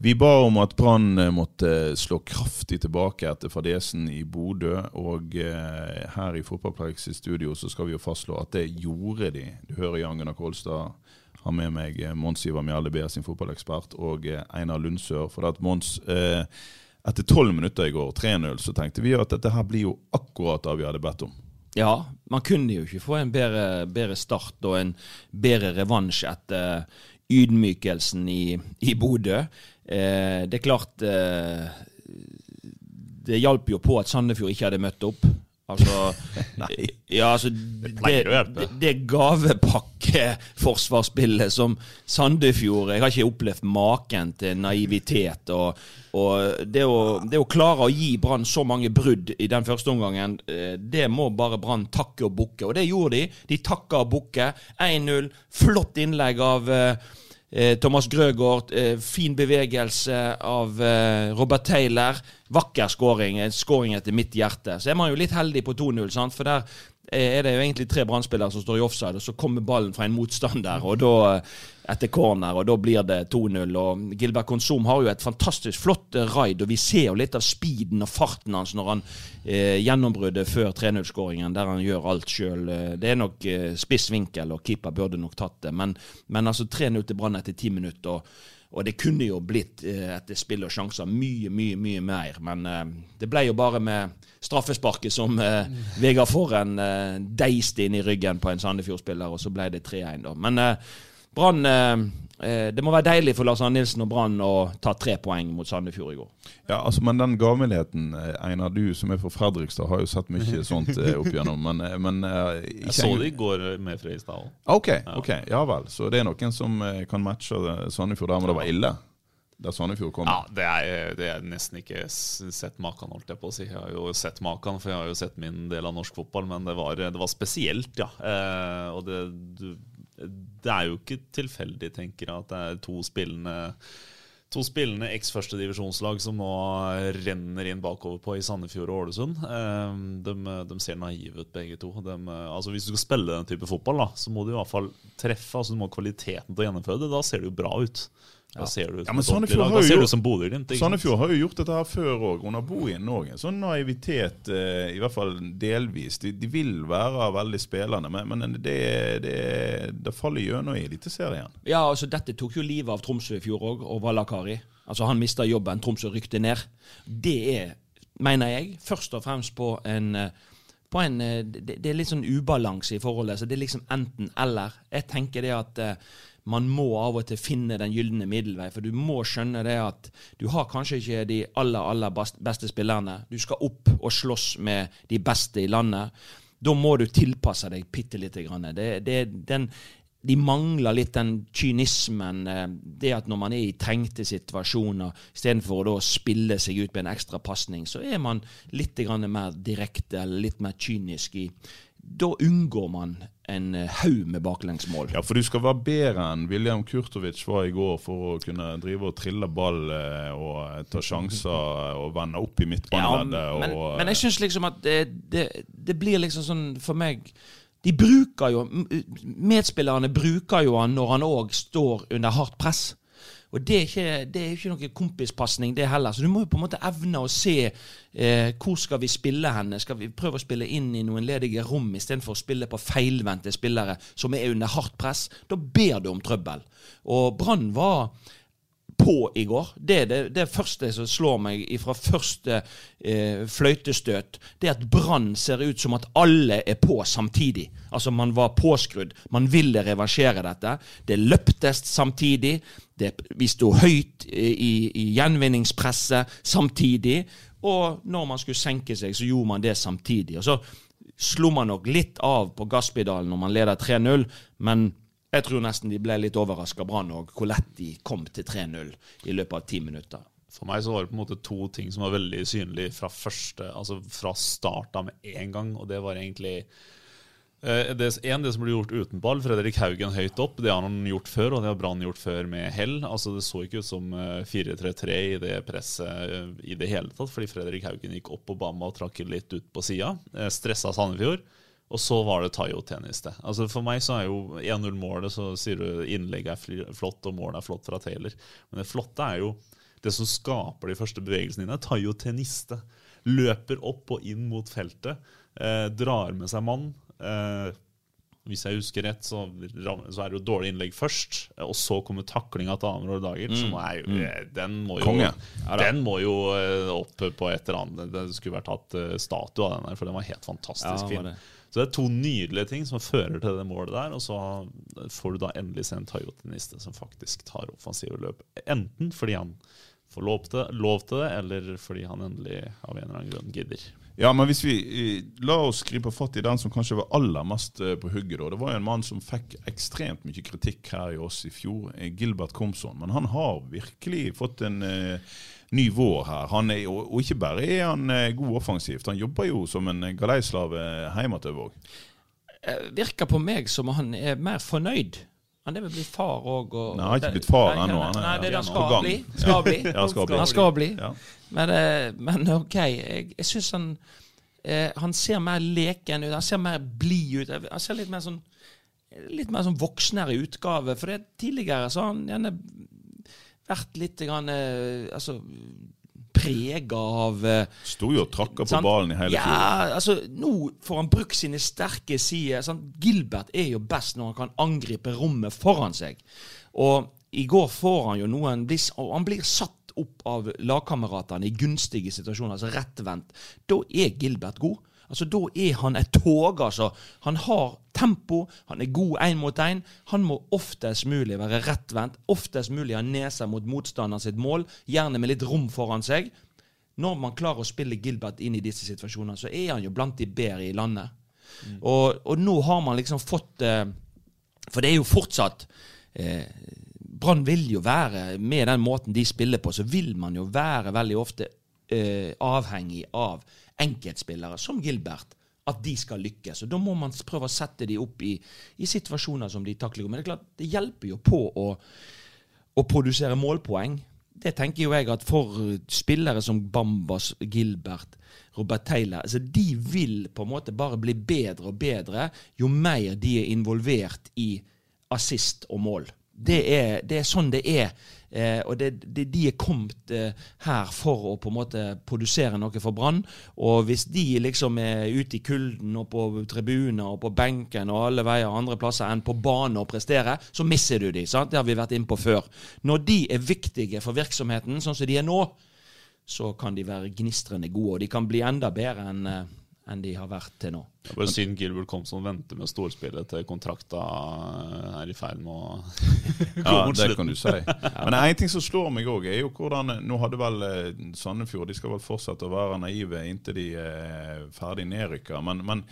Vi ba om at Brann eh, måtte slå kraftig tilbake etter fadesen i Bodø. Og eh, her i Fotballpreik sitt studio så skal vi jo fastslå at det gjorde de. Du hører Jan Gunnar Kolstad har med meg eh, Mons Ivar Mjelde BR sin fotballekspert og eh, Einar Lundsør. For at Mons, eh, etter tolv minutter i går, 3-0, så tenkte vi at dette her blir jo akkurat det vi hadde bedt om. Ja, man kunne jo ikke få en bedre, bedre start og en bedre revansj etter ydmykelsen i, i Bodø. Eh, det er klart eh, Det hjalp jo på at Sandefjord ikke hadde møtt opp. Altså, ja, altså det, det, det gavepakkeforsvarsspillet som Sandefjord Jeg har ikke opplevd maken til naivitet. Og, og det, å, det å klare å gi Brann så mange brudd i den første omgangen, eh, det må bare Brann takke og bukke. Og det gjorde de. De takka og bukke. 1-0. Flott innlegg av Eh, Thomas Grøgaard, eh, fin bevegelse av eh, Robert Taylor. Vakker skåring. En skåring etter mitt hjerte. Så er man jo litt heldig på 2-0, sant? for der eh, er det jo egentlig tre brann som står i offside, og så kommer ballen fra en motstander, og da eh, etter corner, og da blir det 2-0. og Gilbert Konsum har jo et fantastisk flott eh, raid, og vi ser jo litt av speeden og farten hans når han eh, gjennombruddet før 3-0-skåringen, der han gjør alt sjøl. Det er nok eh, spiss vinkel, og keeper burde nok tatt det, men, men altså 3-0 til Brann etter ti minutter. og og det kunne jo blitt eh, etter spill og sjanser mye, mye mye mer. Men eh, det ble jo bare med straffesparket som eh, Vegard Forhen eh, deiste inn i ryggen på en Sandefjord-spiller, og så ble det 3-1. da. Men eh, Brann eh, eh, Det må være deilig for Lars Arne Nilsen og Brann å ta tre poeng mot Sandefjord i går. Ja, altså, Men den gavmildheten, eh, Einar, du som er fra Fredrikstad, har jo sett mye sånt eh, opp igjennom. Men, men eh, Jeg så det i går med Fredrikstad òg. Ok, ok, ja vel. Så det er noen som eh, kan matche Sandefjord der, men det var ille? Der Sandefjord kom? Ja, det er, det er nesten ikke sett maken, holdt jeg på å si. Jeg har jo sett maken, for jeg har jo sett min del av norsk fotball, men det var, det var spesielt, ja. Eh, og det, du, det er jo ikke tilfeldig, tenker jeg, at det er to spillende To spillende eks-førstedivisjonslag som nå renner inn bakover på i Sandefjord og Ålesund. Eh, de, de ser naive ut, begge to. De, altså Hvis du skal spille den type fotball, da, så må du i hvert fall treffe. altså Du må ha kvaliteten til å gjennomføre det. Da ser det jo bra ut. Da ser du Ja, men Sandefjord har Da jo ser du gjort- som Bodø-Glimt. Sandefjord har jo gjort dette her før òg, under Bohin òg. En sånn naivitet, eh, i hvert fall delvis. De, de vil være veldig spillende, men, men det, det, det faller gjennom i Eliteserien. Ja, altså Dette tok jo livet av Tromsø i fjor òg, og Valakari. Altså Han mista jobben, Tromsø rykte ned. Det er, mener jeg, først og fremst på en eh, på en, eh, det, det er litt sånn ubalanse i forholdet. så Det er liksom enten-eller. Jeg tenker det at eh, man må av og til finne den gylne middelvei. For du må skjønne det at du har kanskje ikke de aller, aller beste spillerne. Du skal opp og slåss med de beste i landet. Da må du tilpasse deg bitte lite grann. Det, det, den, de mangler litt den kynismen. eh, Det at når man er i trengte situasjoner, istedenfor å spille seg ut med en ekstra pasning, så er man litt mer direkte eller litt mer kynisk i Da unngår man en eh, haug med baklengsmål. Ja, for du skal være bedre enn William Kurtovic var i går for å kunne drive og trille ball eh, og eh, ta sjanser og vende opp i Ja, men, og, men jeg syns liksom at det, det, det blir liksom sånn for meg De bruker jo Medspillerne bruker jo han når han òg står under hardt press. Og det er ikke, det er ikke noe kompispasning, det heller. Så du må jo på en måte evne å se eh, hvor skal vi spille henne. Skal vi prøve å spille inn i noen ledige rom istedenfor å spille på feilvendte spillere som er under hardt press? Da ber du om trøbbel. Og Brann var på i går. Det er det, det første som slår meg fra første eh, fløytestøt. Det er at Brann ser ut som at alle er på samtidig. Altså Man var påskrudd. Man ville reversere dette. Det løptes samtidig. Vi sto høyt i, i gjenvinningspresset samtidig. Og når man skulle senke seg, så gjorde man det samtidig. Og så slo man nok litt av på gasspedalen når man leder 3-0, men jeg tror nesten de ble litt overraska, Brann òg, hvor lett de kom til 3-0 i løpet av ti minutter. For meg så var det på en måte to ting som var veldig synlige fra første, altså fra starta med en gang. Og det var egentlig eh, det, en, det som ble gjort uten ball. Fredrik Haugen høyt opp. Det har han gjort før, og det har Brann gjort før med hell. Altså Det så ikke ut som 4-3-3 eh, i det presset eh, i det hele tatt, fordi Fredrik Haugen gikk opp på Bama og trakk litt ut på sida. Stressa Sandefjord. Og så var det Tayo Tennis. det. Altså For meg så er jo 1-0-målet, så sier du innlegget er flott, og målet er flott fra Taylor. Men det flotte er jo det som skaper de første bevegelsene dine. Tayo-tenniste. løper opp og inn mot feltet, eh, drar med seg mann. Eh, hvis jeg husker rett, så, så, er det jo dårlig innlegg først. Og så kommer taklinga til Amror Dagic. Mm. Som er jo, mm. Eh, den må jo, den må jo eh, opp på et eller annet. Det skulle vært hatt uh, statue av den der, for den var helt fantastisk ja, fin. Så det er to nydelige ting som fører til det målet der. Og så får du da endelig se en Tayotiniste som faktisk tar offensive løp. Enten fordi han får lov til, lov til, det, eller fordi han endelig av en eller annen grunn gidder. Ja, men hvis vi La oss gripe fatt i den som kanskje var aller mest eh, på hugget. da. Det var jo en mann som fikk ekstremt mye kritikk her i oss i fjor, eh, Gilbert Komson. Men han har virkelig fått en uh, ny vår her. Han er, og, og, ikke bare er han uh, god offensivt, han jobber jo som en galeislave hjemme til Våg. Virker på meg som han er mer fornøyd. Han er vel blitt far òg. Nei, han har ikke blitt far ennå. Nei, det, er det skal, bli. skal bli. ja, skal bli. Han skal bli. Ja. Men, eh, men, OK, jeg, jeg syns han eh, Han ser mer leken ut. Han ser mer blid ut. Han ser litt mer sånn Litt mer sånn voksnere utgave. For det, tidligere så har han gjerne vært litt grann, eh, altså, prega av Sto jo og trakka på ballen i hele ja, fjor. Altså, nå får han brukt sine sterke sider. Sant? Gilbert er jo best når han kan angripe rommet foran seg. Og i går får han jo noen han blir satt opp av lagkameratene i gunstige situasjoner, altså rettvendt. Da er Gilbert god. Altså, Da er han et tog. altså. Han har tempo, han er god én mot én. Han må oftest mulig være rettvendt, oftest mulig ha nesa mot motstanderen sitt mål, gjerne med litt rom foran seg. Når man klarer å spille Gilbert inn i disse situasjonene, så er han jo blant de bedre i landet. Mm. Og, og, nå har man liksom fått eh, For det er jo fortsatt eh, Brann vil jo være, med den måten de spiller på, så vil man jo være veldig ofte eh, avhengig av enkeltspillere som Gilbert at de skal lykkes. Og Da må man prøve å sette de opp i, i situasjoner som de takler. Men det er klart, det hjelper jo på å, å produsere målpoeng. Det tenker jo jeg at for spillere som Bambas, Gilbert, Robert Taylor altså De vil på en måte bare bli bedre og bedre jo mer de er involvert i assist og mål. Det er, det er sånn det er Eh, og det, det, De er kommet eh, her for å på en måte produsere noe for Brann. Og hvis de liksom er ute i kulden og på tribuner og på benken og alle veier andre plasser enn på bane og prestere, så mister du de, sant? Det har vi vært inne på før. Når de er viktige for virksomheten, sånn som de er nå, så kan de være gnistrende gode. Og de kan bli enda bedre enn en enn de har vært til nå. Det er bare synd Gilbert Komson venter med storspillet til kontrakta er i ferd med å Ja, det kan du si. Men en ting som slår meg òg, er jo hvordan Nå hadde vel eh, Sandefjord De skal vel fortsette å være naive inntil de er ferdig nedrykka. Men, men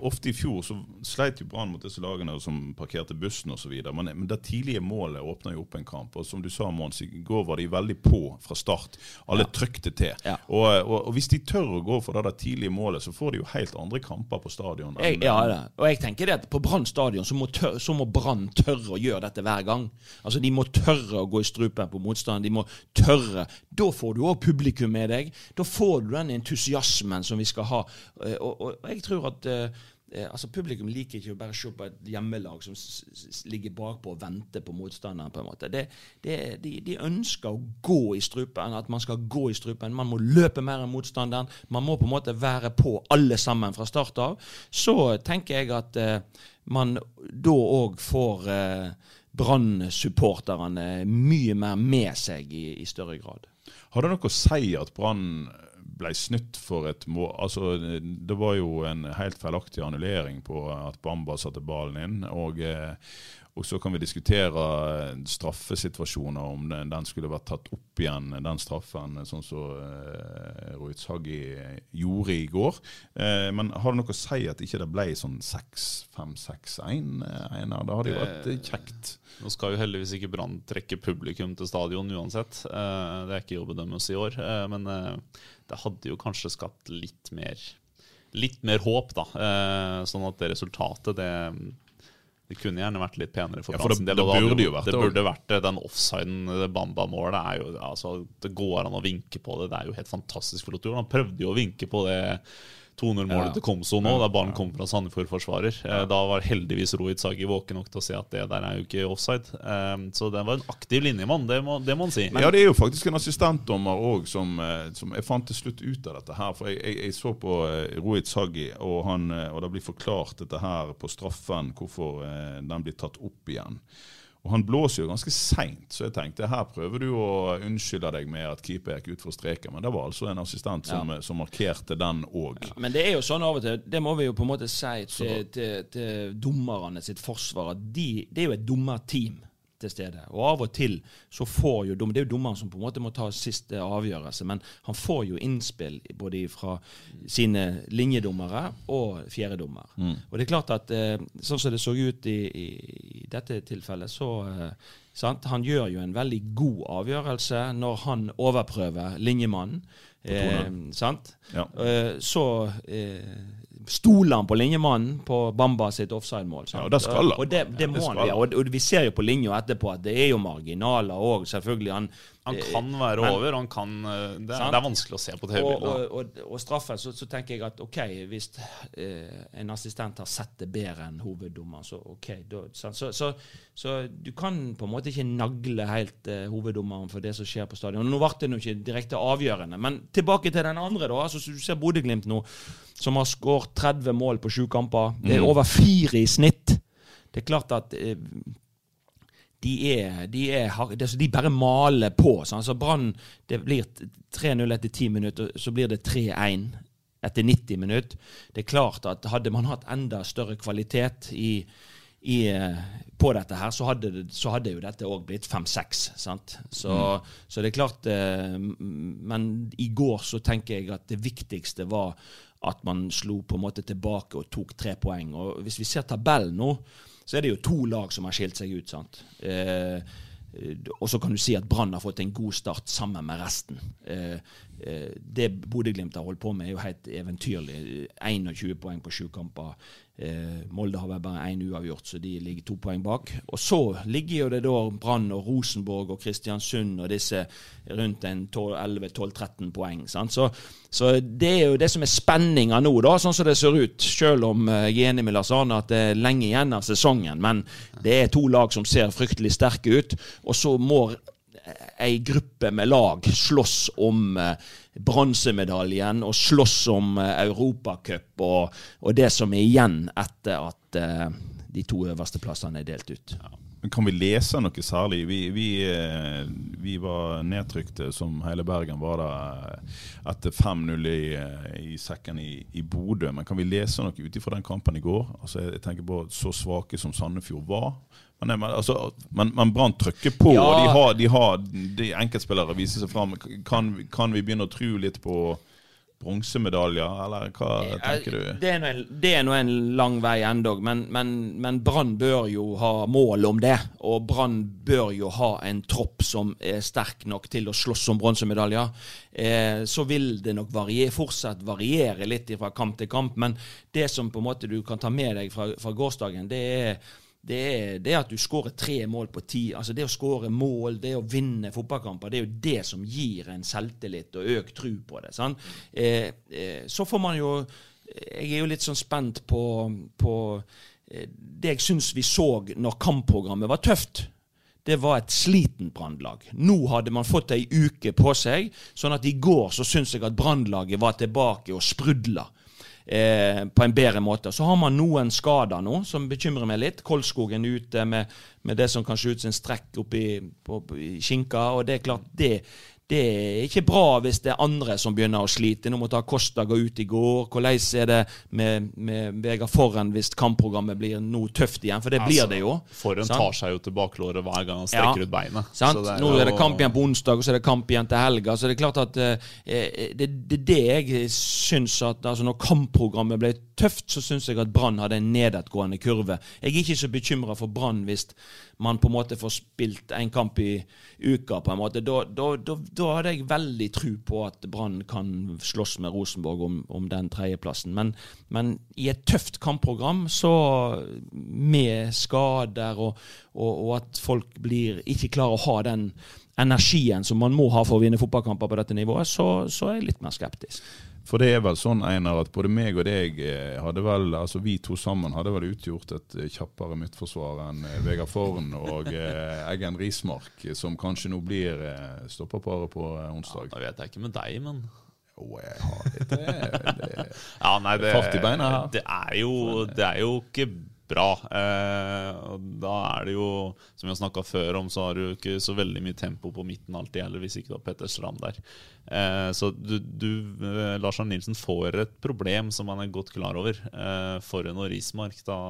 ofte i fjor så sleit jo Brann mot disse lagene som parkerte bussen osv. Men, men det tidlige målet åpna jo opp en kamp. Og som du sa, Mons, i går var de veldig på fra start. Alle ja. trykte til. Ja. Og, og, og, hvis de tør å gå for det tidlige målet, så får de jo helt andre kamper på stadion. Jeg, ja, det. Og jeg tenker det at på Brann stadion så må, tør, må Brann tørre å gjøre dette hver gang. Altså De må tørre å gå i strupen på motstanderen. De må tørre. Da får du òg publikum med deg. Da får du den entusiasmen som vi skal ha. Eh, og, og, og jeg tror at uh, altså Publikum liker ikke å bare se på et hjemmelag som ligger bakpå og venter på motstanderen. på en måte. Det, det, de, de, ønsker å gå i strupen, at man skal gå i strupen. Man må løpe mer enn motstanderen. Man må på en måte være på alle sammen fra start av. Så tenker jeg at eh, man da òg får eh, Brann-supporterne mye mer med seg i, i større grad. Har det noe å si at Brann ble snytt for et mål altså, Det var jo en helt feilaktig annullering på at Bamba satte ballen inn. og eh, og så kan vi diskutere straffesituasjoner, om den, den, skulle vært tatt opp igjen, den straffen, sånn som eh, Ruiz Haggi gjorde i går. Eh, men har det noe å si at ikke det ble sånn 6-5-6-1, Einar? da hadde det jo vært kjekt. Nå skal jo heldigvis ikke Brann trekke publikum til stadion uansett. Eh, det er ikke jobbet deres i år. Eh, men eh, det hadde jo kanskje skapt litt mer litt mer håp, da. sånn at det resultatet, det det kunne gjerne vært litt penere for, ja, for det, det, det, burde jo vært det. burde vært den offsiden, Bamba-målet. er jo, altså, Det går an å vinke på det. Det er jo helt fantastisk flott gjort. Han prøvde jo å vinke på det 2-0-målet ja. til Komso nå, da ballen kom fra Sandefjord-forsvarer. Eh. Da var heldigvis Rohit Sagi våken nok til å se at det der er jo ikke offside. Um, så det var en aktiv linjemann, det må, det må man si. Men, ja, det er jo faktisk en assistentdommer òg som, eh, som, Jeg fant til slutt ut av dette her. For jeg, jeg, jeg så på Rohit Sagi, og, han, og det blir forklart dette her på straffen, hvorfor den blir tatt opp igjen. Og Han blåser jo ganske seint, så jeg tenkte her prøver du å unnskylde deg med at keeper gikk ut for streken, men det var altså en assistent som, ja. som markerte den òg. Ja, men det er jo sånn av og til, det må vi jo på en måte si til, til, til dommerne sitt forsvar, at de, det er jo et dommerteam til stede. Og av og til så får jo Det er jo dommeren som på en måte må ta siste avgjørelse, men han får jo innspill både fra sine linjedommere og fjerdedommer. Mm. Og det er klart at eh, sånn som det så ut i, i dette tilfellet, så eh, sant? Han gjør jo en veldig god avgjørelse når han overprøver linjemannen. Eh, sant? Ja. Eh, så eh, stoler han på linjemannen på Bamba sitt offside-mål. Ja, og det skal han. Og det, det må han, ja. Og, og, vi ser jo på linja etterpå at det er jo marginaler òg, selvfølgelig. Han, han kan være men, over, han kan, eh, det, det, er vanskelig å se på TV-bildet. Og, og, og, og straffen, så, så, tenker jeg at OK, hvis eh, en assistent har sett det bedre enn hoveddommer, så OK. Da, så, så, så, du kan på en måte ikke nagle helt eh, hoveddommeren for det som skjer på stadion. Nå ble det nå ikke direkte avgjørende, men tilbake til den andre. da, altså Du ser Bodø-Glimt nå, som har skåret 30 mål på sju kamper. Det er mm. over fire i snitt. Det er klart at eh, de er, de er, de bare maler på. Sånn. Så Brann Det blir 3-0 etter 10 minutter, så blir det 3-1 etter 90 minutter. Det er klart at hadde man hatt enda større kvalitet i, i, på dette her, så hadde, så hadde jo dette òg blitt 5-6. Så, mm. så det er klart eh, Men i går så tenker jeg at det viktigste var at man slo på en måte tilbake og tok tre poeng. Og Hvis vi ser tabellen nå, så er det jo to lag som har skilt seg ut. sant? Eh, og så kan du si at Brann har fått en god start sammen med resten. Eh, det Bodø-Glimt har holdt på med, er jo helt eventyrlig. 21 poeng på sju kamper. Eh, Molde har vært bare én uavgjort, så de ligger to poeng bak. Og så ligger jo det da Brann og Rosenborg og Kristiansund og disse rundt en 11-12-13 poeng. Så, så, det er jo det som er spenninga nå, da, sånn som det ser ut. Selv om eh, jeg er enig med Lars Arne at det er lenge igjen av sesongen. Men det er to lag som ser fryktelig sterke ut. Og så må ei gruppe med lag slåss om eh, bronsemedaljen og slåss om eh, Europacup og, og, det som er igjen etter at eh, de to øverste plassene er delt ut. Ja. Kan vi lese noe særlig? Vi, vi, eh, vi var nedtrykte, som hele Bergen var da, etter 5-0 i, i, sekken i, i Bodø. Men kan vi lese noe ut ifra den kampen i går? Altså, jeg tenker på Så svake som Sandefjord var, men, altså, men, men Brann trykker på, ja. de har, de har de enkeltspillere viser seg fram. Kan, kan, vi begynne å tro litt på bronsemedaljer, eller hva tenker du? Det er, en, er nå en, lang vei endog, men, men, men Brann bør jo ha mål om det. Og Brann bør jo ha en tropp som er sterk nok til å slåss om bronsemedaljer. Eh, så vil det nok varier, fortsatt variere litt fra kamp til kamp, men det som på en måte du kan ta med deg fra, fra gårsdagen, det er det er det at du skårer tre mål på ti. altså Det å skåre mål, det å vinne fotballkamper, det er jo det som gir en selvtillit og økt tro på det. Eh, eh, så får man jo Jeg er jo litt sånn spent på, på eh, Det jeg syns vi så når kampprogrammet var tøft. Det var et slitent brannlag. Nå hadde man fått ei uke på seg, sånn at i går så syns jeg at brannlaget var tilbake og sprudla. Eh, på en bedre måte. Så har man noen skader nå som bekymrer meg litt. Kolskogen ute med, med det som kan se ut som en strekk oppi på, på, i skinka. og det er klart, det det er ikke bra hvis det er andre som begynner å slite. Nå måtte Acosta gå ut i går. Hvordan er det med, med Vegard Forren hvis kampprogrammet blir noe tøft igjen? For det blir Altså, det jo. Forhen sant? tar seg jo til baklåret hver gang han strekker Ja, ut beinet. Det Nå er det kamp igjen på onsdag, og så er det kamp igjen til helga. Så det er klart at eh, eh, det det er det jeg syns at altså Når kampprogrammet ble tøft, så syns jeg at Brann hadde en nedadgående kurve. Jeg er ikke så bekymra for Brann hvis man på en måte får spilt en kamp i uka. på en måte. Da, da, da, da hadde jeg veldig tro på at Brann kan slåss med Rosenborg om, om den tredjeplassen. Men, men i et tøft kampprogram, så med skader og, og, og at folk blir, ikke klarer å ha den energien som man må ha for å vinne fotballkamper på dette nivået, så, så er jeg litt mer skeptisk. For det er vel sånn, Einar, at både meg og deg eh, hadde vel, altså vi to sammen hadde vel utgjort et eh, kjappere midtforsvar enn eh, Vegard Forn og Eggen Rismark, som kanskje nå blir stopperparet på onsdag. Ja, Da vet jeg ikke med deg, men Jo, jeg har litt det, det. Ja, nei, det, Fart i beina her. Det er jo, det er jo ikke bra. Eh, da er det jo, som vi har snakka før om, så har du ikke så veldig mye tempo på midten alltid heller, hvis ikke du har Petter Strand der. Eh, så du, du eh, Lars Arne Nilsen får et problem som han er godt klar over. Eh, Forhen og Rismark, da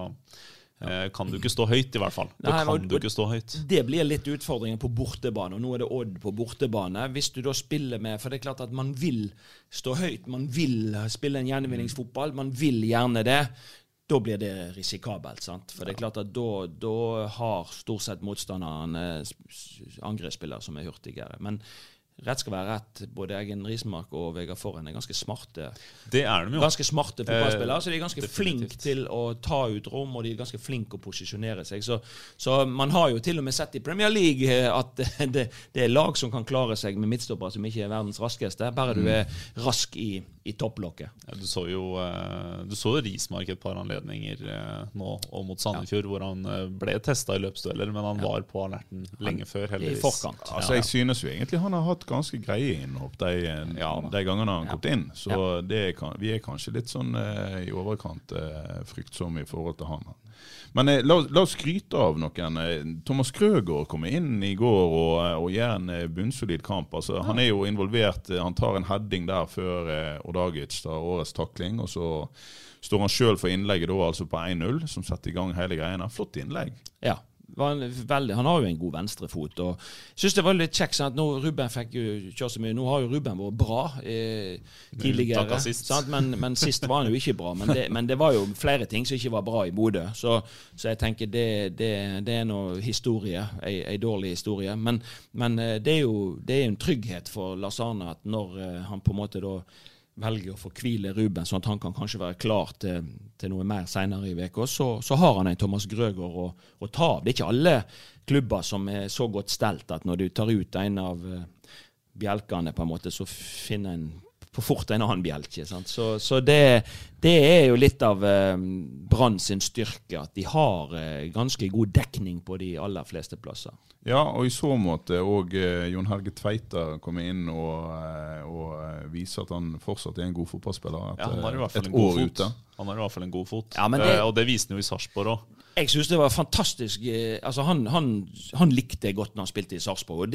kan du ikke stå høyt, i hvert fall. Nei, kan og- du ikke stå høyt. Det blir litt utfordringen på bortebane, og nå er det Odd på bortebane. Hvis du da spiller med For det er klart at man vil stå høyt, man vil spille en gjenvinningsfotball, man vil gjerne det. Da blir det risikabelt. sant? For det er klart at da, da har stort sett motstanderne angrepsspillere som er hurtigere. Men rett skal være rett. Både Eggen Rismark og Vegard Forhen er ganske smarte Det er de jo. ganske smarte fotballspillere. Eh, så de er ganske flinke til å ta ut rom, og de er ganske flinke å posisjonere seg. Så, så man har jo til og med sett i Premier League eh, at det, det er lag som kan klare seg med midtstoppere som ikke er verdens raskeste, bare du er rask i, i topplokket. Ja, du så jo eh, Du så Rismark et par anledninger eh, nå og mot Sandefjord, hvor han eh, ble testa i løpsdueller, men han var på alerten lenge før, heldigvis. I forkant. Altså, Jeg synes jo egentlig han har hatt ganske greie innhopp de, Ja, de gangene han har Ja. gått inn. Så det er, vi er kanskje litt sånn i overkant fryktsomme i forhold til han. Men eh, la, la oss skryte av noen. Eh, Thomas Krøgaard kom inn i går og, eh, og gjør en bunnsolid kamp. Altså, Han er jo involvert. Han tar en heading der før Ordagic tar årets takling. Og så står han sjøl for innlegget da, altså på 1-0, som setter i gang hele greiene. Flott innlegg. Ja. En veldig, han har jo en god venstrefot. og synes det var litt kjekt sånn at nå Ruben fikk jo kjøre så mye. Nå har jo Ruben vært bra eh, tidligere. Sist. Sant? Men, men sist var han jo ikke bra. Men det, men det var jo flere ting som ikke var bra i Bodø. Så, så jeg tenker det, det, det er noe historie. Ei, ei dårlig historie. Men, men eh, det er jo det er en trygghet for Lars Arne at når eh, han på en måte da velger å få hvile Ruben, sånn at han kan kanskje være klar til, til noe mer senere i uka, så, så har han en Thomas Grøgaard å, å ta av. Det er ikke alle klubber som er så godt stelt at når du tar ut en av eh, bjelkene, på en måte, så finner en på fort en annen bjelke. Sant? Så, så det, det er jo litt av eh, Brann sin styrke, at de har eh, ganske god dekning på de aller fleste plasser. Ja, og i så måte òg eh, Jon Helge Tveita kommer inn og, eh, og eh, viser at han fortsatt er en god fotballspiller Ja, han har i hvert fall et en god år fot. ute. Han har i hvert fall en god fot. Ja, det- Eh, og det viste han jo i Sarpsborg òg. Jeg syns det var fantastisk eh, altså han, han, han likte jeg godt når han spilte i Sarpsborg.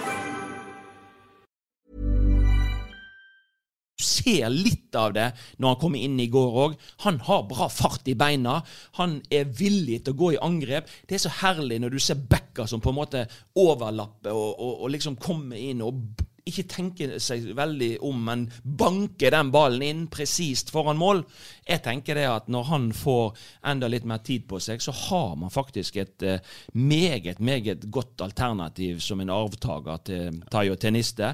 Ser litt av det når han kommer inn i går òg. Han har bra fart i beina. Han er villig til å gå i angrep. Det er så herlig når du ser backer som på en måte overlapper og, og, og liksom kommer inn og ikke tenker seg veldig om, men banker den ballen inn presist foran mål. Jeg tenker det at når han får enda litt mer tid på seg, så har man faktisk et eh, meget, meget godt alternativ som en arvtaker til Tayo Teniste,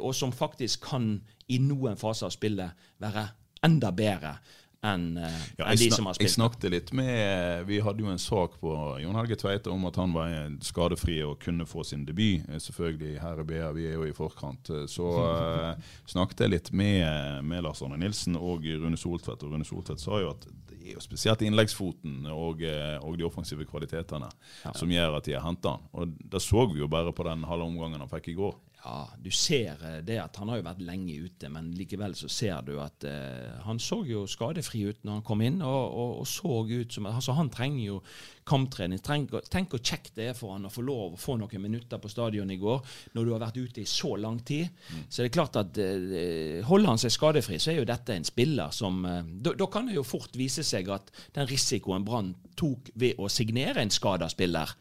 og som faktisk kan i noen faser av spillet være enda bedre enn uh, Ja, en de som har spilt. jeg snakket litt med Vi hadde jo en sak på Jon Helge Tveite om at han var skadefri og kunne få sin debut. Eh, Selvfølgelig, her i BA, vi er jo i forkant. Eh, Så uh, snakket jeg litt med, med Lars Arne Nilsen og Rune Soltvedt. Og Rune Soltvedt sa jo at det er jo spesielt innleggsfoten og, eh, og de offensive kvalitetene som gjør at de har henta han. Og det så vi jo bare på den halve omgangen han fikk i går. Ja, du ser eh, det at han har jo vært lenge ute, men likevel så ser du at eh, han så jo skadefri ut når han kom inn, og, og, og så ut som altså Han trenger jo kamptrening. Tenk, tenk hvor kjekt det er for han å få lov å få noen minutter på stadion i går, når du har vært ute i så lang tid. Så det er klart at eh, holder han seg skadefri, så er jo dette en spiller som eh, da, da kan det jo fort vise seg at den risikoen Brann tok ved å signere en skada spiller,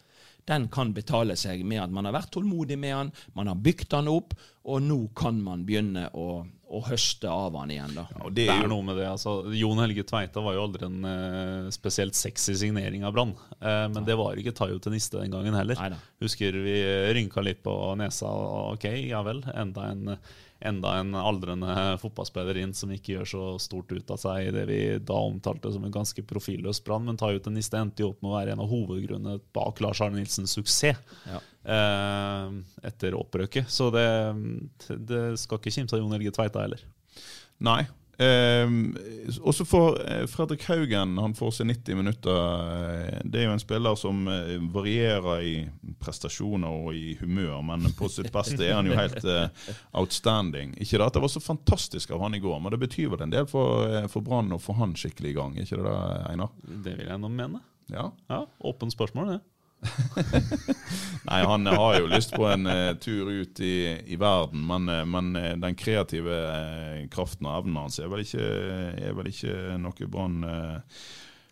den kan betale seg med at man har vært tålmodig med han, man har bygd han opp, og nå kan man begynne å, å høste av han igjen. da. Og Det er jo noe med det. altså Jon Helge Tveita var jo aldri en eh, spesielt sexy signering av Brann. Eh, men det var ikke Tayo til Niste den gangen heller. Neida. Husker vi rynka litt på nesa. og Ok, ja vel. Enda en, enda en aldrende fotballspiller inn som ikke gjør så stort ut av seg i det vi da omtalte som en ganske profilløs Brann. Men Tayo til Niste endte jo opp med å være en av hovedgrunnene bak Lars Arne Nilsens suksess. Ja. eh, etter opprøket. Så det, det skal ikke kimse av Jon Helge Tveita heller. Nei. Um, og så får eh, Fredrik Haugen han får seg 90 minutter. Eh, Det er jo en spiller som eh, varierer i prestasjoner og i humør, men på sitt beste er han jo helt eh, outstanding. Ikke det at det var så fantastisk av han i går, men det betyr vel en del for, for Brann å få han skikkelig i gang. Ikke det Einar? Det vil jeg nå mene. Ja. Ja, Åpent spørsmål, det. Nei, han har jo lyst på en uh, tur ut i, i verden, men, uh, men uh, den kreative kraften og evnen hans er vel ikke, er vel ikke noe Brann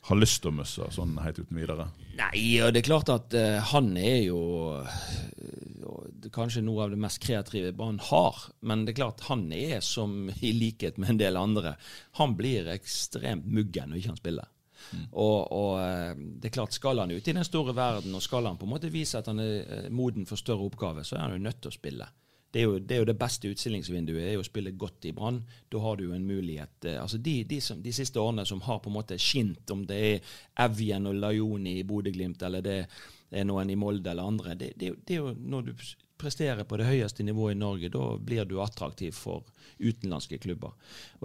har lyst til å miste sånn helt uten videre. Nei, og det er klart at han er jo kanskje noe av det mest kreative Brann har. Men det er klart han er som i likhet med en del andre. Han blir ekstremt muggen når ikke han spiller. Og, og eh, det er klart skal han ut i den store verden, og skal han på en måte vise at han er eh, moden for større oppgaver, så er han jo nødt til å spille. Det er, jo, det er jo det beste utstillingsvinduet, er jo å spille godt i Brann. Da har du jo en mulighet eh, altså de, de, som, de siste årene som har på en måte skint, om det er Evjen og Lajoni i Bodø-Glimt, eller det er noen i Molde eller andre, det, det, det er jo når du presterer på det høyeste nivået i Norge, da blir du attraktiv for utenlandske klubber.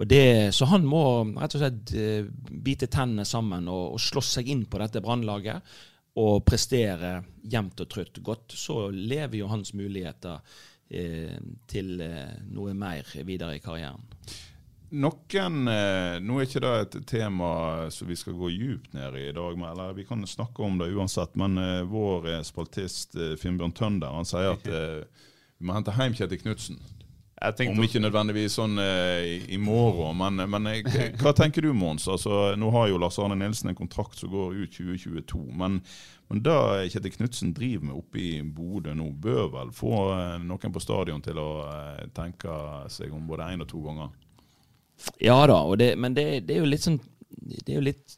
Det, så han må rett og slett eh, bite tennene sammen og, og slåss seg inn på dette brannlaget og prestere jevnt og trutt godt. Så lever jo hans muligheter eh, til eh, noe mer videre i karrieren. Noen, eh, Nå er ikke det et tema som vi skal gå djupt ned i i dag, med, eller vi kan snakke om det uansett. Men eh, vår eh, spaltist Finnbjørn Tønder han sier at vi må hente hjem Kjetil Knutsen. Om ikke nødvendigvis sånn i, morgen, men, men hva tenker du Mons? Altså, nå har jo Lars Arne Nilsen en kontrakt som går ut 2022. Men, men det Kjetil Knutsen driver med oppe i Bodø nå, bør vel få noen på stadion til å tenke seg om både én og to ganger. Ja da, og det, men det, det er jo litt sånn Det er jo litt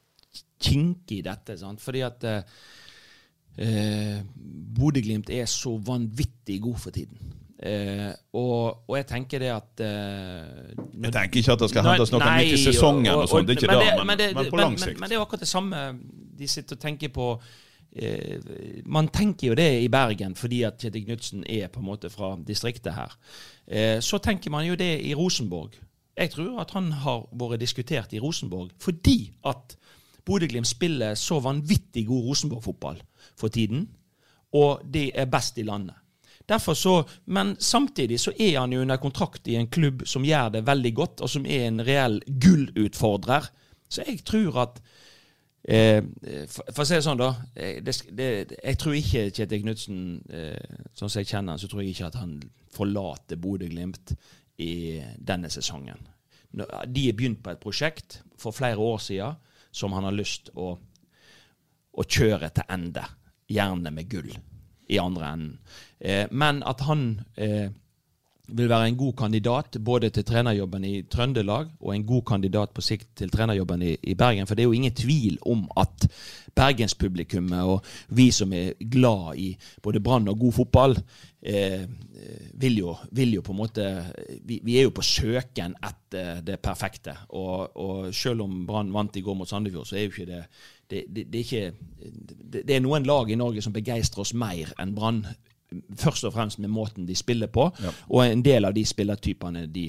kinkig dette, sant. Fordi at eh, eh, Bodø-Glimt er så vanvittig god for tiden. Eh, og, og jeg tenker det at eh, Jeg tenker ikke at det skal hentes noe nytt i sesongen, og, og- sånt, det er ikke men det, det- men, men det- men på men- lang men- sikt. Men det er akkurat det samme de sitter og tenker på. Eh, man tenker jo det i Bergen fordi at Kjetil Knutsen er på en måte fra distriktet her. Eh, så tenker man jo det i Rosenborg. Jeg tror at han har vært diskutert i Rosenborg fordi at Bodø-Glimt spiller så vanvittig god Rosenborg-fotball for tiden, og de er best i landet. Derfor så, Men samtidig så er han jo under kontrakt i en klubb som gjør det veldig godt, og som er en reell gullutfordrer. Så jeg tror at eh, for, å si det sånn, da. eh, Det, det, jeg tror ikke Kjetil Knutsen, eh, sånn som jeg kjenner han, så tror jeg ikke at han forlater Bodø-Glimt i denne sesongen. De er begynt på et prosjekt for flere år siden som han har lyst å, å kjøre til ende. Gjerne med gull i andre enden. Eh, men at han eh, vil være en god kandidat både til trenerjobben i Trøndelag og en god kandidat på sikt til trenerjobben i, i Bergen. For det er jo ingen tvil om at bergenspublikummet og vi som er glad i både Brann og god fotball, eh, vil, jo, vil, jo, på en måte vi, vi, er jo på søken etter det perfekte. Og, og selv om Brann vant i går mot Sandefjord, så er jo ikke det det, det, det, er ikke, det, er noen lag i Norge som begeistrer oss mer enn Brann først og fremst med måten de spiller på. Ja. Og en del av de spillertypene de,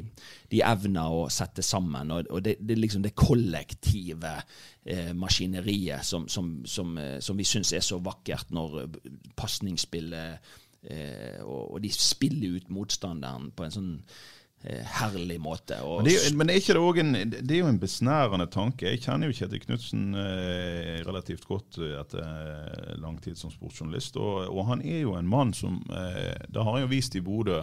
de evner å sette sammen. Og, og det, det, liksom det kollektive eh, maskineriet som, som, som, eh, som vi syns er så vakkert når pasningsspillet eh, og, og, de spiller ut motstanderen på en sånn Eh, herlig måte. Men, det men er en, det er jo en besnærende tanke. Jeg kjenner jo Kjetil Knutsen eh, relativt godt etter eh, lang tid som sportsjournalist. Og, og, han er jo en mann som eh, Det har han jo vist i Bodø.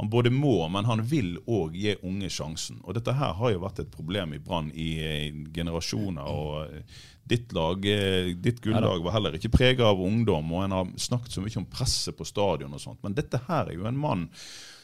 Han både må, men han vil òg gi unge sjansen. Og dette her har jo vært et problem i Brann i, i generasjoner. og eh, Ditt lag, ditt gullag var heller ikke prega av ungdom, og en har snakket så mye om presset på stadion og sånt. Men dette her er jo en mann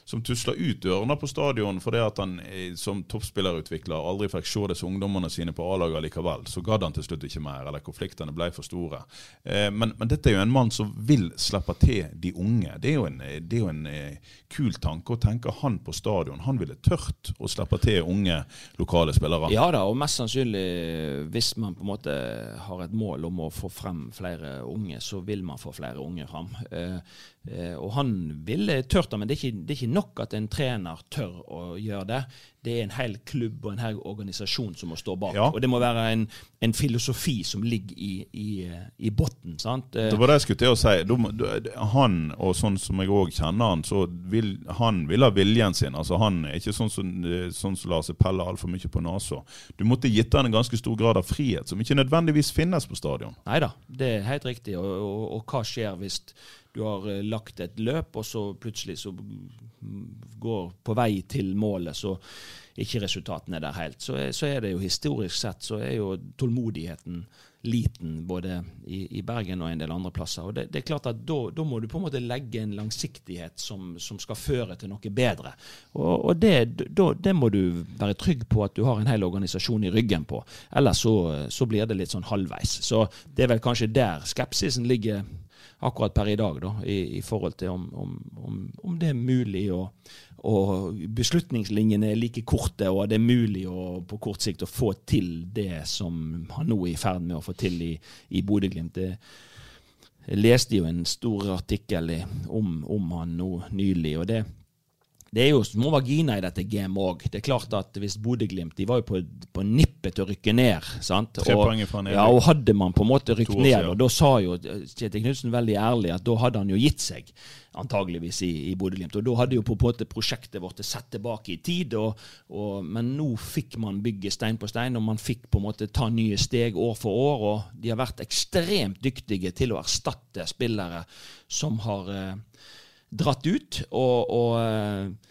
som tusla ut dørene på stadion fordi at han eh, som toppspillerutvikler aldri fikk se disse ungdommene sine på A-laget likevel. Så gadd han til slutt ikke mer, eller konfliktene ble for store. Eh, men, men, dette er jo en mann som vil slippe til de unge. Det er jo en, det er jo en eh, kul tanke å tenke han på stadion. Han ville tørt å slippe til unge lokale spillere. Ja da, og mest sannsynlig hvis man på en måte har et mål om å få frem flere unge, så vil man få flere unge fram. Eh, eh, og han ville tørt det, men det er, ikke, det er ikke nok at en trener tør å gjøre det det er en hel klubb og en hel organisasjon som må stå bak. Ja. Og det må være en, en filosofi som ligger i, i, i bunnen. Det var det jeg skulle til å si. Han, og sånn som jeg òg kjenner han, så vil han vil ha viljen sin. Altså Han er ikke sånn som, sånn som lar seg pelle altfor mye på nesa. Du måtte gitt han en ganske stor grad av frihet, som ikke nødvendigvis finnes på stadion. Nei da, det er helt riktig. Og, og, og hva skjer hvis du har eh, lagt et løp, og så plutselig så går på vei til målet, så ikke resultatene er der helt. Så, så, er det jo historisk sett så er jo tålmodigheten liten både i, i Bergen og en del andre plasser. Og det, det er klart at da, må du på en måte legge en langsiktighet som, som skal føre til noe bedre. Og, og det, da, det, må du være trygg på at du har en hel organisasjon i ryggen på. Ellers så, så blir det litt sånn halvveis. Så det er vel kanskje der skepsisen ligger akkurat per i dag, da, i, i forhold til om, om, om, det er mulig å og beslutningslinjene er like korte, og det er mulig å, på kort sikt å få til det som han nå er i ferd med å få til i, i Bodø-Glimt. Jeg leste jo en stor artikkel om, om han nå nylig, og det, det er jo små vaginer i dette gamet òg. Det er klart at hvis Bodø-Glimt De var jo på, på, nippet til å rykke ned. sant? Tre og, fra ned. Ja, og hadde man på en måte rykket ned, og da sa jo Kjetil Knutsen veldig ærlig at da hadde han jo gitt seg, antageligvis, i, i Bodø-Glimt. Og da hadde jo på en måte prosjektet vårt sett tilbake i tid, og, og, men nå fikk man bygge stein på stein, og man fikk på en måte ta nye steg år for år, og de har vært ekstremt dyktige til å erstatte spillere som har eh, dratt ut. Og, og, eh,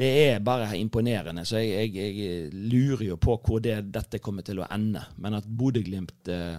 det er bare imponerende. Så jeg, jeg, jeg lurer jo på hvor det, dette kommer til å ende. Men at Bodø-Glimt eh,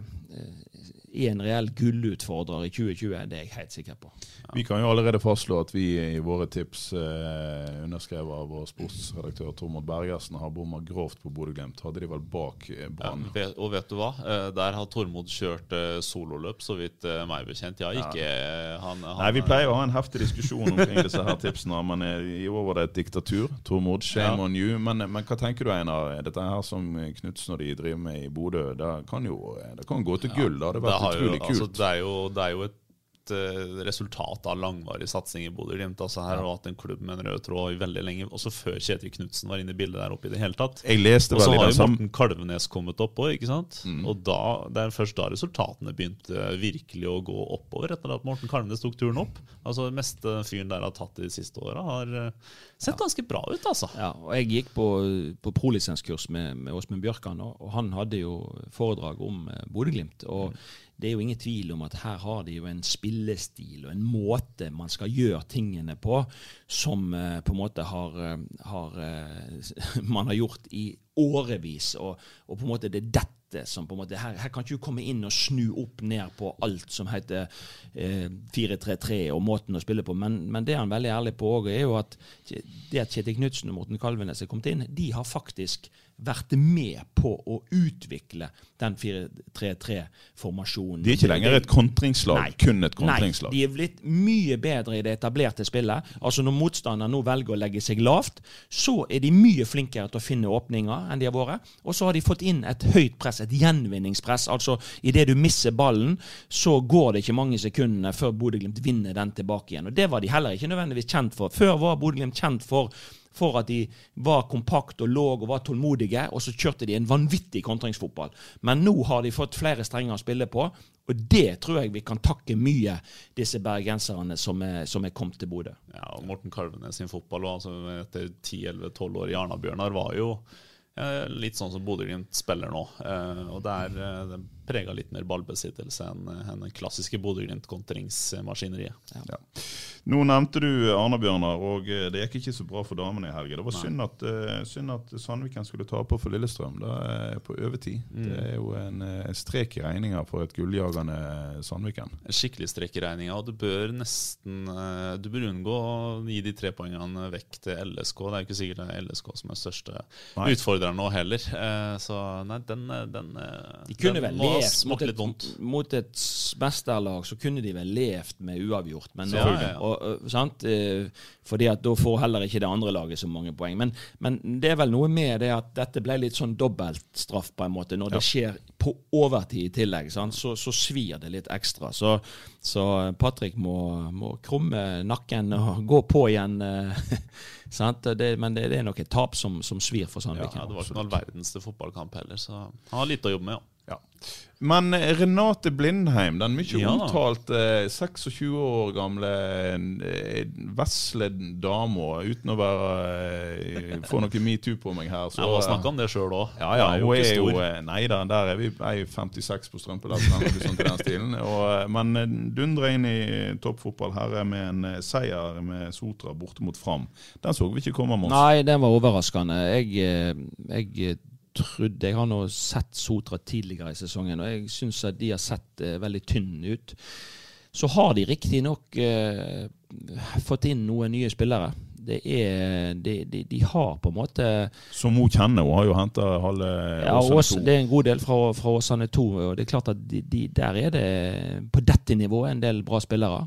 er en reell gullutfordrer i 2020, det er jeg helt sikker på. Vi kan jo allerede fastslå at vi i våre tips, eh, underskrevet av vår sportsredaktør Tormod Bergersen, har bomma grovt på Bodø-Glimt. Hadde de vel bak eh, Brann. Ja, og vet du hva? Eh, der har Tormod kjørt eh, sololøp, så vidt meg bekjent. Ja, ikke ja. Han, han, Nei, Vi pleier å ha en heftig diskusjon omkring disse her tipsene, men i år var det et diktatur. Tormod, shame ja. on you. Men, men, hva tenker du, Einar? Dette her som Knutsen og de driver med i Bodø, det kan jo det kan gå til gull. Det vært utrolig jo, altså, kult. Altså, det, er jo, det er jo et uh, resultat av langvarig satsing i Bodø-Glimt. Altså her har hatt en klubb med en rød tråd i veldig lenge, også før Kjetil Knutsen var inne i bildet der oppe i det hele tatt. Jeg leste Og så har jo Morten Kalvenes kommet opp òg. Mm. Og da, det er først da resultatene begynte virkelig å gå oppover, etter at Morten Kalvenes tok turen opp. Altså Det meste fyren der har tatt de siste åra, har eh, sett ganske bra ut, altså. Ja, og jeg gikk på, på prolisenskurs med, med Åsmund Bjørkan, og, og, han hadde jo foredrag om eh, Bodø-Glimt. og mm det er jo ingen tvil om at her har de jo en spillestil og en måte man skal gjøre tingene på, som eh, på en måte har, eh, har eh, man har gjort i årevis. Og, og på en måte det er dette som på en måte, her, her kan ikke du komme inn og snu opp ned på alt som heter eh, 4-3-3 og måten å spille på. Men, men det er veldig ærlig på òg, er jo at det at Kjetil Knutsen og Morten Kalvenes er kommet inn, de har faktisk vært med på å utvikle den 4-3-3-formasjonen. De er ikke lenger et kontringslag, kun et kontringslag. Nei, de er blitt mye bedre i det etablerte spillet. Altså Når motstanderen nå velger å legge seg lavt, så er de mye flinkere til å finne åpninger enn de har vært. Og så har de fått inn et høyt press, et gjenvinningspress. Altså idet du mister ballen, så går det ikke mange sekundene før Bodø-Glimt vinner den tilbake igjen. Og Det var de heller ikke nødvendigvis kjent for. Før var Bodø-Glimt kjent for for at de var kompakt og lå og var tålmodige, og så kjørte de en vanvittig kontringsfotball. Men nå har de fått flere strenger å spille på, og det tror jeg vi kan takke mye disse bergenserne som er, som er kommet til Bodø. Ja, og Morten Kalvenes sin fotball altså etter 10-11-12 år i Arna-Bjørnar var jo eh, litt sånn som Bodø-Glimt spiller nå. Eh, og det er, eh, det prega litt mer ballbesittelse enn en den klassiske Bodø-Glimt-kontringsmaskineriet. Ja. Nå nevnte du Arna-Bjørnar, og eh, det gikk ikke så bra for damene i helga. Det var synd at, uh, synd at, Sandviken skulle tape for Lillestrøm da, på overtid. Mm. Det er jo en, en strek i regninga for et gulljagende Sandviken. En skikkelig strek i regninga, og du bør nesten Du bør unngå å gi de tre poengene vekk til LSK. Det er jo ikke sikkert det er LSK som er største nei. utfordreren nå heller. Så nei, den, den, De kunne den vel levd mot et, mot et mesterlag, så kunne de vel levd med uavgjort. Men ja, ja. Og, og, sant? Eh, fordi at da får heller ikke det andre laget så mange poeng. Men, men, det er vel noe med det at dette ble litt sånn dobbeltstraff, på en måte. Når det skjer på overtid i tillegg, så, så, svir det litt ekstra. Så, så Patrick må, må, krumme nakken og gå på igjen. Eh, det, men det, det, er nok et tap som, som svir for Sandviken. Ja, det var ikke noen verdens fotballkamp heller, så han har litt å jobbe med. Ja. Ja. Men eh, Renate Blindheim, den mye ja. omtalte 26 år gamle eh, vesle dama, uten å være eh, få noe metoo på meg her så, Jeg har snakka om det sjøl òg. Ja, ja, hun er jo Nei da, der er vi er 56 på strømpelasten, men dundra inn i toppfotball her med en seier med Sotra borte mot Fram. Den så vi ikke komme, Mons. Nei, den var overraskende. Jeg, jeg trodde Jeg har nå sett Sotra tidligere i sesongen, og jeg syns at de har sett eh, veldig tynne ut. Så har de riktignok eh, fått inn noen nye spillere. Det er, de, de, de, har på en måte Som hun kjenner, hun har jo henta halve ja, Åsane 2. Det er en god del fra, fra Åsane 2. og det er klart at de, Der er det på dette nivået en del bra spillere.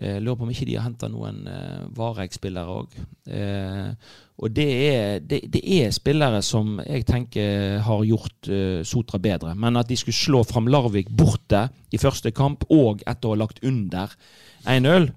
Eh, lurer på om ikke de har henta noen eh, Vareg-spillere òg. Eh, og det er, det, det er, spillere som jeg tenker har gjort eh, Sotra bedre. Men at de skulle slå fram Larvik borte i første kamp, og etter å ha lagt under 1-0,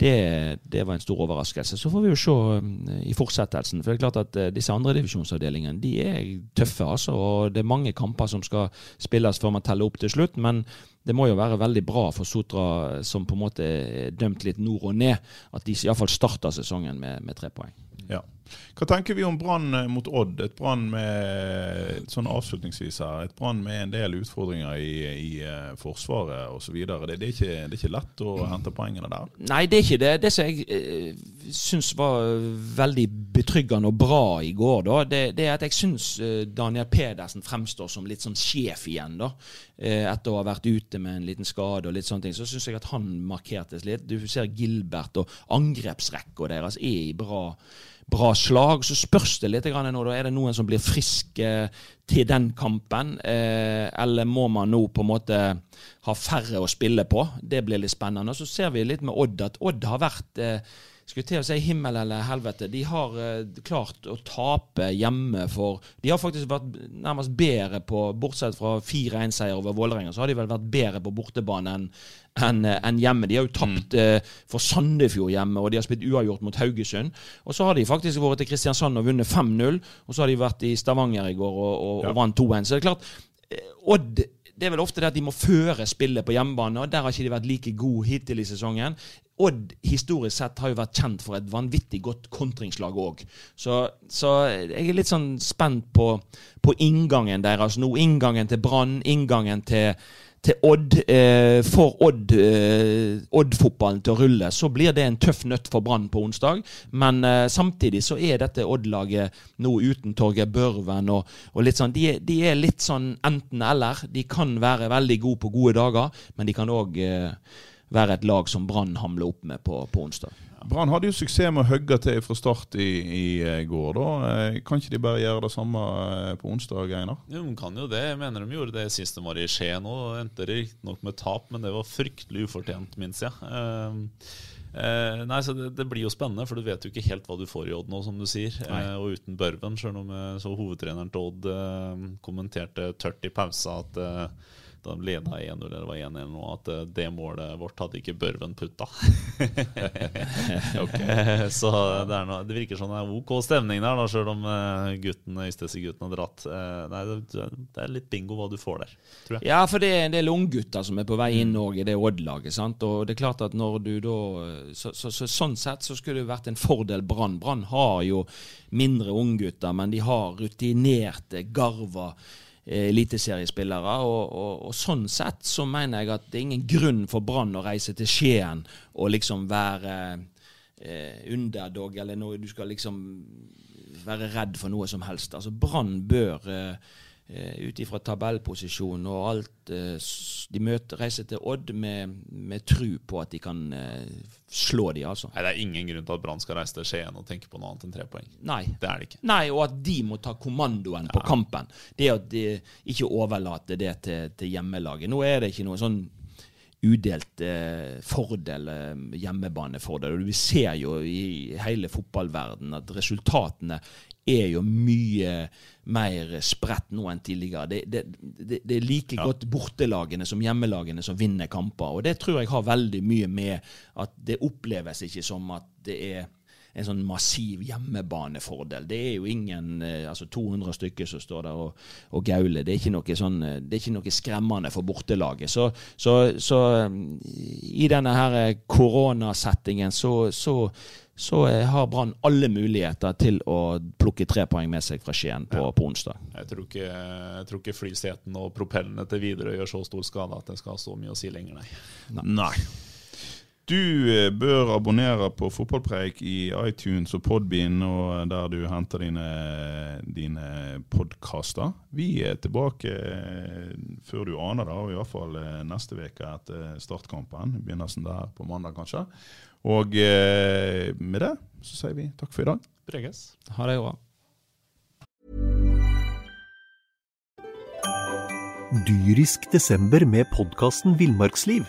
det, det, var en stor overraskelse. Så får vi jo se um, i fortsettelsen. For det er klart at uh, disse andredivisjonsavdelingene de er tøffe. altså, og Det er mange kamper som skal spilles før man teller opp til slutt. Men det må jo være veldig bra for Sotra, som på en måte er dømt litt nord og ned, at de iallfall starter sesongen med, med tre poeng. Ja. Hva tenker vi om Brann eh, mot Odd? Et Brann med sånn avslutningsvis her, et Brann med en del utfordringer i, i uh, Forsvaret osv. Det, det, det er ikke lett å hente poengene der? Nei, det er ikke det. Det som jeg uh, syns var veldig betryggende og bra i går, da, det, det er at jeg syns uh, Daniel Pedersen fremstår som litt sånn sjef igjen. da, Etter å ha vært ute med en liten skade og litt sånne ting. Så syns jeg at han markertes litt. Du ser Gilbert og angrepsrekka deres er i bra bra slag. Så spørs det litt nå, da. Er det noen som blir friske til den kampen? Eh, eller må man nå på en måte ha færre å spille på? Det blir litt spennende. Og så ser vi litt med Odd at Odd har vært eh, skulle til å si himmel eller helvete. De har uh, klart å tape hjemme for De har faktisk vært nærmest bedre på Bortsett fra 4-1-seier over Vålerenga, så har de vel vært bedre på bortebane enn enn eh, en hjemme. De har jo tapt mm. for Sandefjord hjemme, og de har spilt uavgjort mot Haugesund. Og så har de faktisk vært til Kristiansand og vunnet 5-0, og så har de vært i Stavanger i går og, og, ja. og vant 2-1. Så det er klart, Odd det er vel ofte det at de må føre spillet på hjemmebane, og der har ikke de vært like gode hittil i sesongen. Odd historisk sett har jo vært kjent for et vanvittig godt kontringslag òg. Så, så jeg er litt sånn spent på, på inngangen deres nå. Inngangen til Brann, inngangen til til Odd. Eh, for Odd, eh, Odd-fotballen til å rulle, så blir det en tøff nøtt for Brann på onsdag. Men eh, samtidig så er dette Odd-laget nå uten Torgeir Børven og, og, litt sånn de, de, er litt sånn enten-eller. De kan være veldig gode på gode dager, men de kan òg eh, være et lag som Brann hamler opp med på, på onsdag. Brann hadde jo suksess med å hogge til fra start i, i eh, går. da. Eh, kan ikke de bare gjøre det samme eh, på onsdag? Einar? Jo, de kan jo det. Jeg mener de gjorde det sist de var i Skien òg. Endte riktignok med tap, men det var fryktelig ufortjent, minst jeg. Ja. Uh, uh, nei, så det, det, blir jo spennende, for du vet jo ikke helt hva du får i Odd nå, som du sier. Eh, og uten Børven, sjøl om så hovedtreneren til Odd kommenterte tørt i pausa at da leda 1-0 eller var 1-1 nå, at eh, det målet vårt hadde ikke Børven putta. Så det, noe, det, virker som det er ok stemning der, da, sjøl om eh, gutten, Øystese-gutten har dratt. Eh, nei, det, det, er litt bingo hva du får der, tror jeg. Ja, for det er en del unggutter som er på vei inn òg i det Odd-laget. sant? Og det er klart at når du da så, så, så, Sånn sett så skulle det vært en fordel Brann. Brann har jo mindre unggutter, men de har rutinerte, garva Eh, eliteseriespillere. Og, og, og, sånn sett så mener jeg at det er ingen grunn for Brann å reise til Skien og liksom være eh, underdog, eller noe du skal liksom være redd for noe som helst. Altså Brann bør eh, Eh, ut ifra tabellposisjon og alt. Eh, de møter, reiser til Odd med, med tru på at de kan eh, slå de, altså. Nei, Det er ingen grunn til at Brann skal reise til Skien og tenke på noe annet enn tre poeng. Nei. Det er det ikke. Nei, og at de må ta kommandoen ja. på kampen. Det at de ikke overlater det til, til hjemmelaget. Nå er det ikke noe sånn udelt eh, fordel, hjemmebanefordel. Og Vi ser jo i hele fotballverdenen at resultatene er jo mye mer spredt nå enn tidligere. Det, det, det, det er like ja. godt bortelagene som hjemmelagene som vinner kamper. Og det tror jeg har veldig mye med at det oppleves ikke som at det er en sånn massiv hjemmebanefordel. Det er jo ingen eh, altså 200 stykker som står der og, og gauler. Det er, ikke noe sånn, eh, det er ikke noe skremmende for bortelaget. Så, så, så i denne her koronasettingen så, så så har Brann alle muligheter til å plukke tre poeng med seg fra Skien på, ja. på onsdag. Jeg tror, ikke, jeg tror ikke flyseten og propellene til Widerøe gjør så stor skade at det skal ha så mye å si lenger, nei. nei. nei. Du eh, bør abonnere på Fotballpreik i iTunes og Podbean, og der du henter dine, dine podkaster. Vi er tilbake eh, før du aner det, og i hvert fall eh, neste uke etter startkampen. Begynnelsen der på mandag, kanskje. Og eh, med det så sier vi takk for i dag. Preges. Ha det bra. Dyrisk desember med podkasten Villmarksliv.